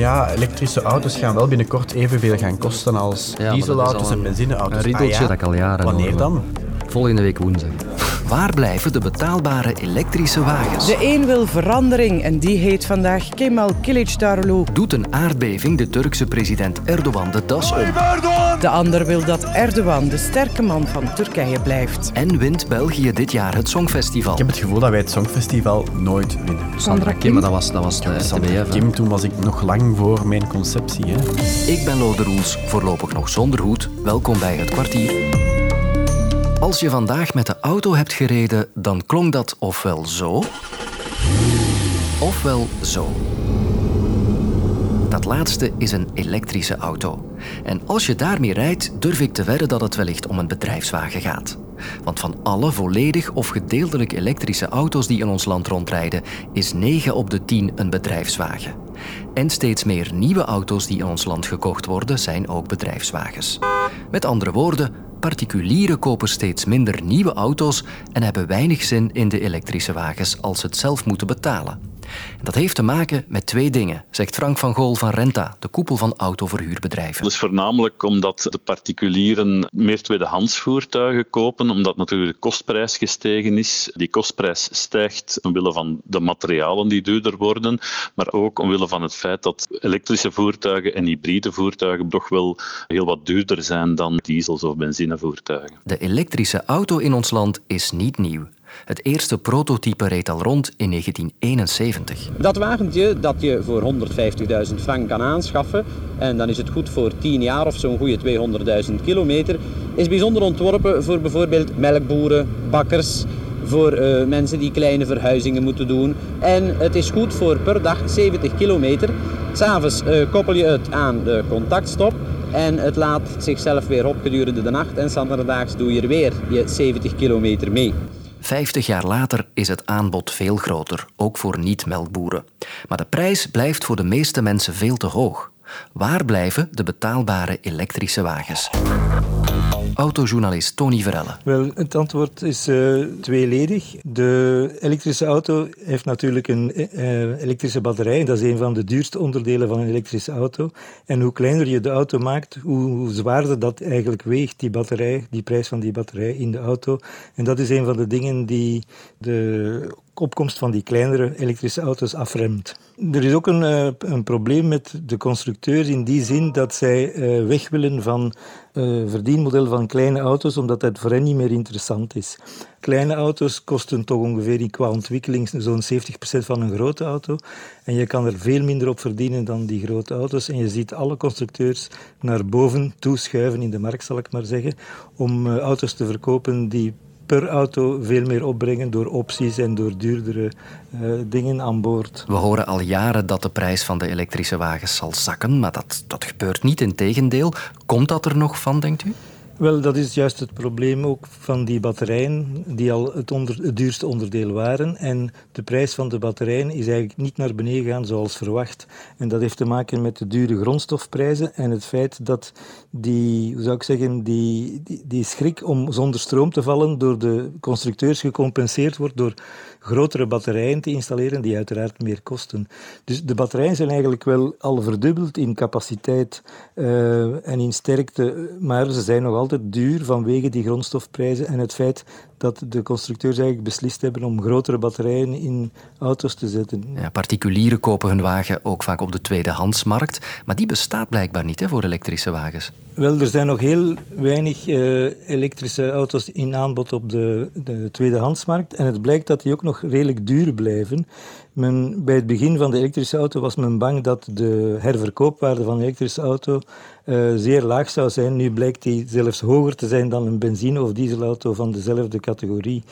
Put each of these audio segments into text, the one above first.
maar ja, elektrische auto's gaan wel binnenkort evenveel gaan kosten als Ja, dieselauto's en benzineauto's. een riddeltje Ah ja, dat ik al jaren Wanneer hoor. dan? Volgende week woensdag. Waar blijven de betaalbare elektrische wagens? De een wil verandering en die heet vandaag Kemal Kılıçdaroğlu. Doet een aardbeving de Turkse president Erdogan de das om? De ander wil dat Erdogan de sterke man van Turkije blijft. En wint België dit jaar het Songfestival? Ik heb het gevoel dat wij het Songfestival nooit winnen. Sandra Kim, maar dat was, dat was de. Kim, toen was ik nog lang voor mijn conceptie. Hè. Ik ben Lode Roels, voorlopig nog zonder hoed. Welkom bij het kwartier. Als je vandaag met de auto hebt gereden, dan klonk dat ofwel zo, ofwel zo. Dat laatste is een elektrische auto. En als je daarmee rijdt, durf ik te wedden dat het wellicht om een bedrijfswagen gaat. Want van alle volledig of gedeeltelijk elektrische auto's die in ons land rondrijden, is 9 op de 10 een bedrijfswagen. En steeds meer nieuwe auto's die in ons land gekocht worden, zijn ook bedrijfswagens. Met andere woorden, particulieren kopen steeds minder nieuwe auto's en hebben weinig zin in de elektrische wagens als ze het zelf moeten betalen. En dat heeft te maken met twee dingen, zegt Frank van Gool van Renta, de koepel van autoverhuurbedrijven. Dat is voornamelijk omdat de particulieren meer tweedehands voertuigen kopen, omdat natuurlijk de kostprijs gestegen is. Die kostprijs stijgt omwille van de materialen die duurder worden, maar ook omwille van het feit dat elektrische voertuigen en hybride voertuigen toch wel heel wat duurder zijn dan diesels- of benzinevoertuigen. De elektrische auto in ons land is niet nieuw. Het eerste prototype reed al rond in 1971. Dat wagentje dat je voor 150.000 frank kan aanschaffen, en dan is het goed voor 10 jaar of zo'n goede 200.000 kilometer, is bijzonder ontworpen voor bijvoorbeeld melkboeren, bakkers, voor eh, mensen die kleine verhuizingen moeten doen. En het is goed voor per dag 70 kilometer. S'avonds eh koppel je het aan de contactstop en het laat zichzelf weer op gedurende de nacht en zanderdaags doe je er weer je 70 kilometer mee. 50 jaar later is het aanbod veel groter, ook voor niet-melkboeren. Maar de prijs blijft voor de meeste mensen veel te hoog. Waar blijven de betaalbare elektrische wagens? Autojournalist Tony Verelle. Wel, het antwoord is eh, tweeledig. De elektrische auto heeft natuurlijk een eh, elektrische batterij. Dat is een van de duurste onderdelen van een elektrische auto. En hoe kleiner je de auto maakt, hoe, hoe zwaarder dat eigenlijk weegt, die batterij, die prijs van die batterij in de auto. En dat is een van de dingen die de opkomst van die kleinere elektrische auto's afremt. Er is ook een, eh, een probleem met de constructeurs in die zin dat zij eh, weg willen van eh verdienmodel van kleine auto's, omdat dat voor hen niet meer interessant is. Kleine auto's kosten toch ongeveer qua ontwikkeling zo'n 70% van een grote auto. En je kan er veel minder op verdienen dan die grote auto's. En je ziet alle constructeurs naar boven toeschuiven in de markt, zal ik maar zeggen, om auto's te verkopen die per auto veel meer opbrengen door opties en door duurdere eh, dingen aan boord. We horen al jaren dat de prijs van de elektrische wagens zal zakken, maar dat, dat gebeurt niet. Integendeel, komt dat er nog van, denkt u? Wel, dat is juist het probleem ook van die batterijen, die al het, duurste onderdeel waren. En de prijs van de batterijen is eigenlijk niet naar beneden gegaan zoals verwacht. En dat heeft te maken met de dure grondstofprijzen en het feit dat die, hoe zou ik zeggen, die, die, die schrik om zonder stroom te vallen door de constructeurs gecompenseerd wordt door grotere batterijen te installeren, die uiteraard meer kosten. Dus de batterijen zijn eigenlijk wel al verdubbeld in capaciteit eh, en in sterkte, maar ze zijn nog altijd duur vanwege die grondstofprijzen en het feit dat de constructeurs eigenlijk beslist hebben om grotere batterijen in auto's te zetten. Ja, particulieren kopen hun wagen ook vaak op de tweedehandsmarkt, maar die bestaat blijkbaar niet hè, voor elektrische wagens. Wel, er zijn nog heel weinig eh, elektrische auto's in aanbod op de, de tweedehandsmarkt. En het blijkt dat die ook nog redelijk duur blijven. Men, bij het begin van de elektrische auto was men bang dat de herverkoopwaarde van een elektrische auto eh, zeer laag zou zijn. Nu blijkt die zelfs hoger te zijn dan een benzine- of dieselauto van dezelfde categorie.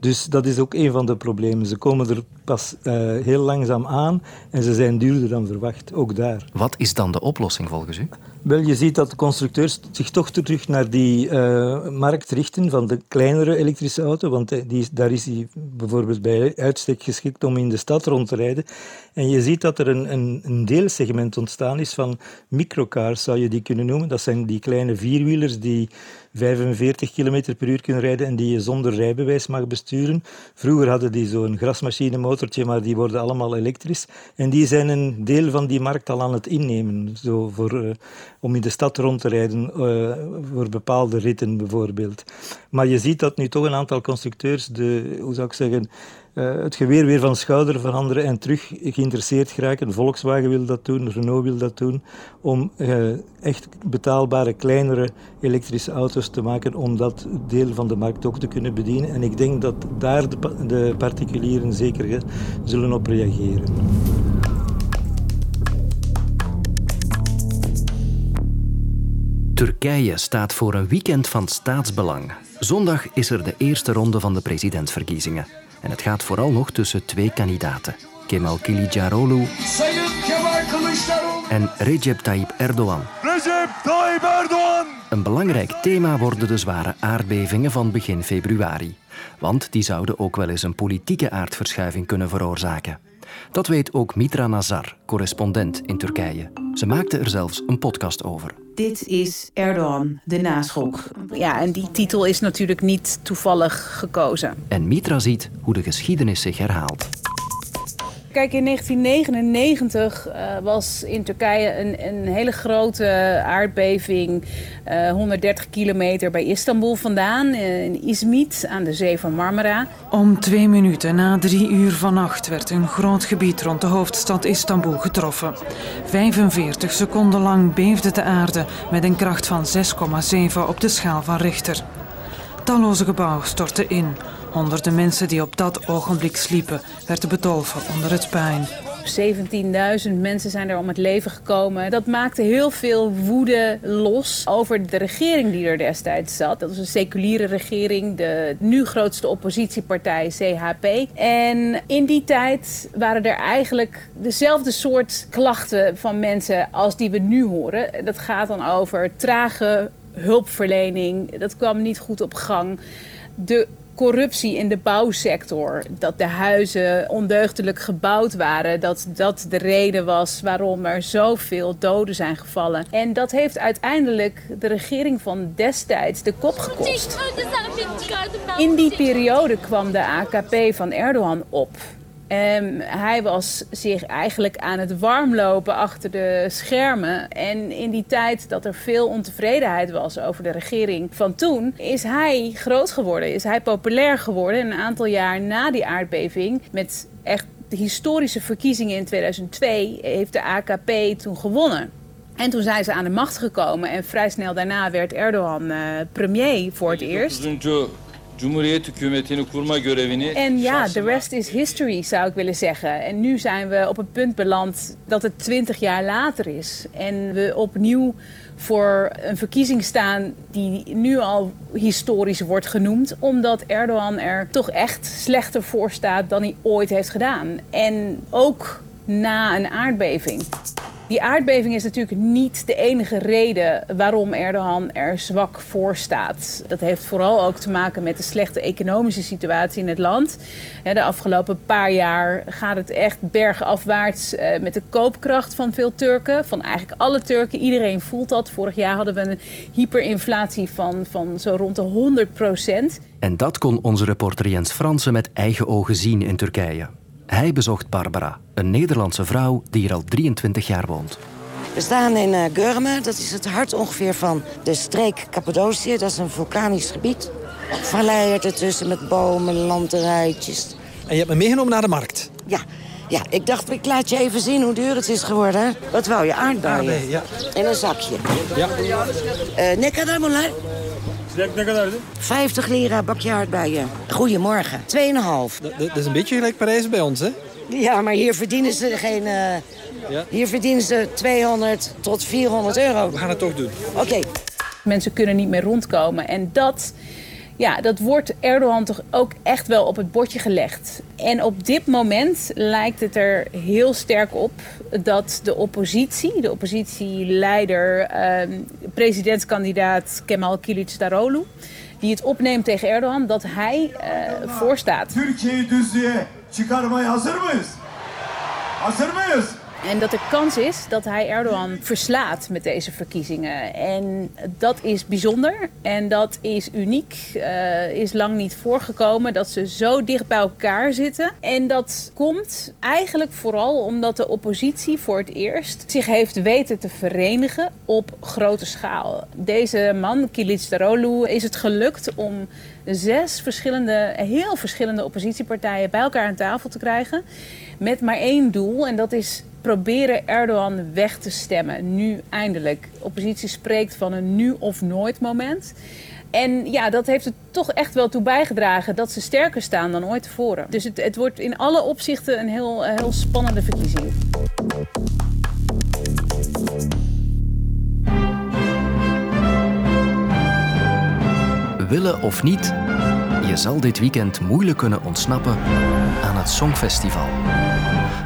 Dus dat is ook een van de problemen. Ze komen er pas eh, heel langzaam aan en ze zijn duurder dan verwacht, ook daar. Wat is dan de oplossing volgens u? Wel, je ziet dat de constructeurs zich toch terug naar die uh, markt richten van de kleinere elektrische auto, want eh, die, daar is die bijvoorbeeld bij uitstek geschikt om in de stad rond te rijden. En je ziet dat er een, een, een deelsegment ontstaan is van microcars, zou je die kunnen noemen. Dat zijn die kleine vierwielers die 45 km per uur kunnen rijden en die je zonder rijbewijs mag besturen. Vroeger hadden die zo'n grasmachinemotortje, maar die worden allemaal elektrisch. En die zijn een deel van die markt al aan het innemen, zo voor, uh, om in de stad rond te rijden, uh, voor bepaalde ritten bijvoorbeeld. Maar je ziet dat nu toch een aantal constructeurs, de, hoe zou ik zeggen, het geweer weer van schouder veranderen en terug geïnteresseerd geraken. Volkswagen wil dat doen, Renault wil dat doen, om uh, echt betaalbare, kleinere elektrische auto's te maken om dat deel van de markt ook te kunnen bedienen. En ik denk dat daar de, de particulieren zeker zullen op reageren. Turkije staat voor een weekend van staatsbelang. Zondag is er de eerste ronde van de presidentsverkiezingen. En het gaat vooral nog tussen twee kandidaten. Kemal Kılıçdaroğlu en Recep Tayyip Erdogan. Recep Tayyip Erdogan! Een belangrijk thema worden de zware aardbevingen van begin februari. Want die zouden ook wel eens een politieke aardverschuiving kunnen veroorzaken. Dat weet ook Mitra Nazar, correspondent in Turkije. Ze maakte er zelfs een podcast over. Dit is Erdogan, de naschok. Ja, en die titel is natuurlijk niet toevallig gekozen. En Mitra ziet hoe de geschiedenis zich herhaalt. Kijk, in 1999 uh, was in Turkije een, een hele grote aardbeving. Uh, 130 kilometer bij Istanbul vandaan, uh, in Izmit aan de zee van Marmara. Om twee minuten na drie uur vannacht werd een groot gebied rond de hoofdstad Istanbul getroffen. 45 seconden lang beefde de aarde met een kracht van 6,7 op de schaal van Richter. Talloze gebouwen stortten in. Honderden mensen die op dat ogenblik sliepen, werden bedolven onder het puin. 17.000 mensen zijn er om het leven gekomen. Dat maakte heel veel woede los over de regering die er destijds zat. Dat was een seculiere regering, de nu grootste oppositiepartij CHP. En in die tijd waren er eigenlijk dezelfde soort klachten van mensen als die we nu horen. Dat gaat dan over trage hulpverlening. Dat kwam niet goed op gang. De corruptie in de bouwsector. Dat de huizen ondeugdelijk gebouwd waren. Dat dat de reden was waarom er zoveel doden zijn gevallen. En dat heeft uiteindelijk de regering van destijds de kop gekost. In die periode kwam de AKP van Erdogan op. Um, hij was zich eigenlijk aan het warmlopen achter de schermen. En in die tijd dat er veel ontevredenheid was over de regering van toen, is hij groot geworden, is hij populair geworden. En een aantal jaar na die aardbeving, met echt de historische verkiezingen in 2002, heeft de AKP toen gewonnen. En toen zijn ze aan de macht gekomen en vrij snel daarna werd Erdogan uh, premier voor het eerst. Cumhuriyet hükümetini kurma görevini... En ja, the rest is history zou ik willen zeggen. En nu zijn we op een punt beland dat het twintig jaar later is. En we opnieuw voor een verkiezing staan die nu al historisch wordt genoemd. Omdat Erdogan er toch echt slechter voor staat dan hij ooit heeft gedaan. En ook na een aardbeving. Die aardbeving is natuurlijk niet de enige reden waarom Erdogan er zwak voor staat. Dat heeft vooral ook te maken met de slechte economische situatie in het land. De afgelopen paar jaar gaat het echt bergafwaarts eh, met de koopkracht van veel Turken. Van eigenlijk alle Turken. Iedereen voelt dat. Vorig jaar hadden we een hyperinflatie van, van zo rond de 100 procent. En dat kon onze reporter Jens Fransen met eigen ogen zien in Turkije. Hij bezocht Barbara, een Nederlandse vrouw die hier al 23 jaar woont. We staan in uh, Gurme, dat is het hart ongeveer van de streek Cappadocië. Dat is een vulkanisch gebied. Valleien ertussen met bomen, landerijen. En je hebt me meegenomen naar de markt? Ja, ja, ik dacht, ik laat je even zien hoe duur het is geworden. Wat wou je, aardbeien? Aardbeien, ja. In een zakje. Ja. Uh, ne kadar bunlar? 50 lira bakje aardbeien. Goedemorgen. 2,5. Dat, dat is een beetje gelijk Parijs bij ons, hè? Ja, maar hier verdienen ze geen... Uh, ja? Hier verdienen ze 200 tot 400 euro. We gaan het toch doen. Oké. Okay. Mensen kunnen niet meer rondkomen. En dat Ja, dat wordt Erdogan toch ook echt wel op het bordje gelegd. En op dit moment lijkt het er heel sterk op dat de oppositie, de oppositieleider, eh, presidentskandidaat Kemal Kılıçdaroğlu, die het opneemt tegen Erdogan, dat hij uh, voorstaat. Türkiye'yi hazır mıyız? Hazır? En dat er kans is dat hij Erdogan verslaat met deze verkiezingen. En dat is bijzonder en dat is uniek. Uh, is lang niet voorgekomen dat ze zo dicht bij elkaar zitten. En dat komt eigenlijk vooral omdat de oppositie voor het eerst zich heeft weten te verenigen op grote schaal. Deze man, Kılıçdaroğlu, is het gelukt om zes verschillende, heel verschillende oppositiepartijen bij elkaar aan tafel te krijgen. Met maar één doel en dat is proberen Erdogan weg te stemmen. Nu eindelijk. De oppositie spreekt van een nu of nooit moment. En ja, dat heeft er toch echt wel toe bijgedragen dat ze sterker staan dan ooit tevoren. Dus het, het wordt in alle opzichten een heel, heel spannende verkiezing. Willen of niet, je zal dit weekend moeilijk kunnen ontsnappen aan het Songfestival.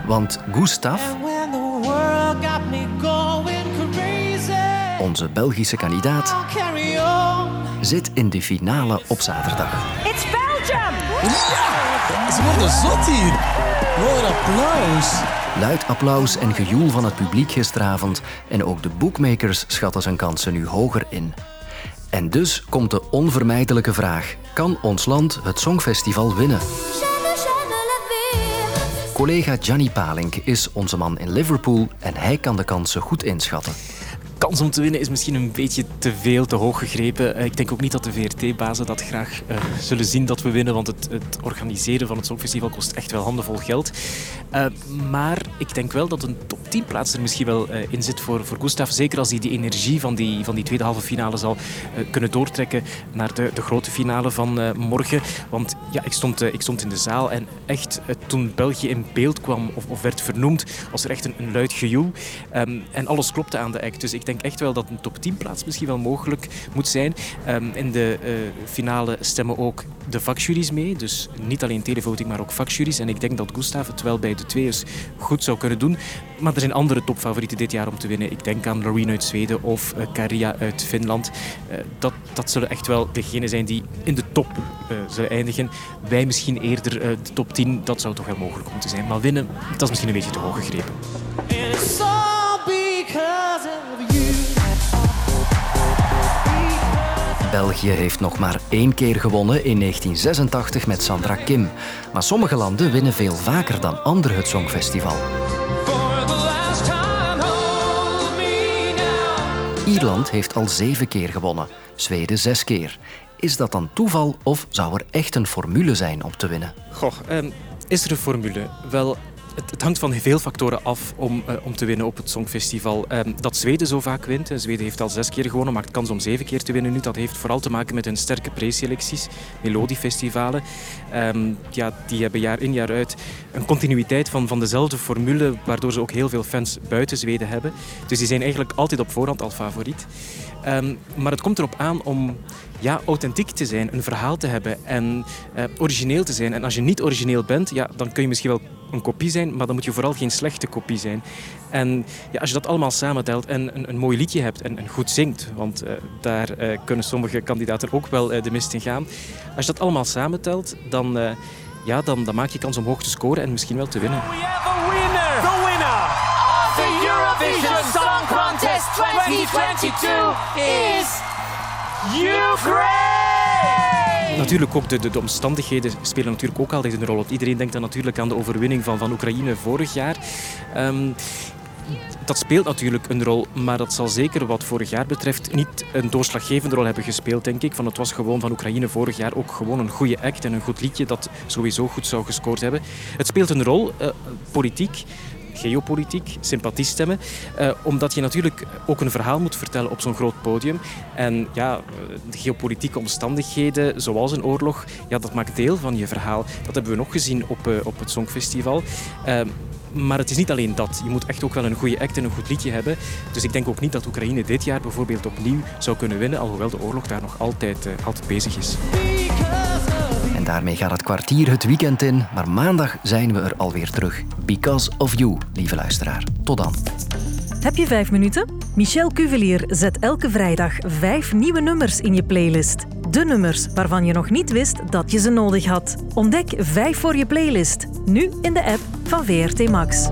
Want Gustav, onze Belgische kandidaat, zit in de finale op zaterdag. It's Belgium! Ja, ze worden zot hier. Een applaus. Luid applaus en gejoel van het publiek gisteravond en ook de bookmakers schatten zijn kansen nu hoger in. En dus komt de onvermijdelijke vraag: kan ons land het Songfestival winnen? Collega Gianni Palink is onze man in Liverpool en hij kan de kansen goed inschatten kans om te winnen is misschien een beetje te veel, te hoog gegrepen. Eh, ik denk ook niet dat de VRT-bazen dat graag uh, zullen zien dat we winnen, want het, het, organiseren van het Songfestival kost echt wel handenvol geld. Uh, maar ik denk wel dat een top 10 plaats er misschien wel in zit voor, voor Gustav. Zeker als hij die energie van die, van die tweede halve finale zal kunnen doortrekken naar de, de grote finale van morgen. Want ja, ik stond, ik stond in de zaal en echt toen België in beeld kwam of, of werd vernoemd, was er echt een, luid gejoel. Um, en alles klopte aan de act. Dus ik denk echt wel dat een top 10 plaats misschien wel mogelijk moet zijn. Um, in de uh, finale stemmen ook de vakjuries mee. Dus niet alleen televoting, maar ook vakjuries. En ik denk dat Gustav het wel bij de tweeërs goed zou kunnen doen. Maar er zijn andere topfavorieten dit jaar om te winnen. Ik denk aan Loreen uit Zweden of uh, Karia uit Finland. Uh, dat, dat zullen echt wel degenen zijn die in de top zullen eindigen. Wij misschien eerder de top 10. Dat zou toch wel mogelijk moeten zijn. Maar winnen, dat is misschien een beetje te hoog gegrepen. België heeft nog maar één keer gewonnen in 1986 met Sandra Kim. Maar sommige landen winnen veel vaker dan anderen het Songfestival. Ierland heeft al zeven keer gewonnen, Zweden zes keer. Is dat dan toeval of zou er echt een formule zijn om te winnen? Goh, eh, is er een formule? Wel, het, hangt van veel factoren af om, uh, om te winnen op het Songfestival. Um, dat Zweden zo vaak wint, Zweden heeft al zes keer gewonnen, maakt kans om zeven keer te winnen nu. Dat heeft vooral te maken met hun sterke preselecties, melodiefestivalen. Um, ja, die hebben jaar in jaar uit een continuïteit van, van dezelfde formule, waardoor ze ook heel veel fans buiten Zweden hebben. Dus die zijn eigenlijk altijd op voorhand al favoriet. Um, maar het komt erop aan om ja, authentiek te zijn, een verhaal te hebben en uh, origineel te zijn. En als je niet origineel bent, ja, dan kun je misschien wel een kopie zijn, maar dan moet je vooral geen slechte kopie zijn. En ja, als je dat allemaal samentelt en een, een mooi liedje hebt en, goed zingt, want uh, daar uh, kunnen sommige kandidaten ook wel de mist in gaan. Als je dat allemaal samentelt, dan, ja, dan, dan maak je kans om hoog te scoren en misschien wel te winnen. We have a winner! The winner Eurovision Song Contest 2022 is Ukraine! Natuurlijk ook de, de, de, omstandigheden spelen natuurlijk ook altijd een rol. Want iedereen denkt dan natuurlijk aan de overwinning van, van Oekraïne vorig jaar. Um, dat speelt natuurlijk een rol, maar dat zal zeker wat vorig jaar betreft niet een doorslaggevende rol hebben gespeeld, denk ik. Van het was gewoon van Oekraïne vorig jaar ook gewoon een goede act en een goed liedje dat sowieso goed zou gescoord hebben. Het speelt een rol, uh, politiek, geopolitiek, sympathiestemmen. Uh, omdat je natuurlijk ook een verhaal moet vertellen op zo'n groot podium. En ja, de geopolitieke omstandigheden, zoals een oorlog, ja, dat maakt deel van je verhaal. Dat hebben we nog gezien op, uh, op het Songfestival. Uh, maar het is niet alleen dat. Je moet echt ook wel een goede act en een goed liedje hebben. Dus ik denk ook niet dat Oekraïne dit jaar bijvoorbeeld opnieuw zou kunnen winnen, alhoewel de oorlog daar nog altijd, altijd bezig is. Daarmee gaat het kwartier het weekend in, maar maandag zijn we er alweer terug. Because of you, lieve luisteraar. Tot dan. Heb je vijf minuten? Michel Cuvelier zet elke vrijdag vijf nieuwe nummers in je playlist. De nummers waarvan je nog niet wist dat je ze nodig had. Ontdek vijf voor je playlist. Nu in de app van VRT Max.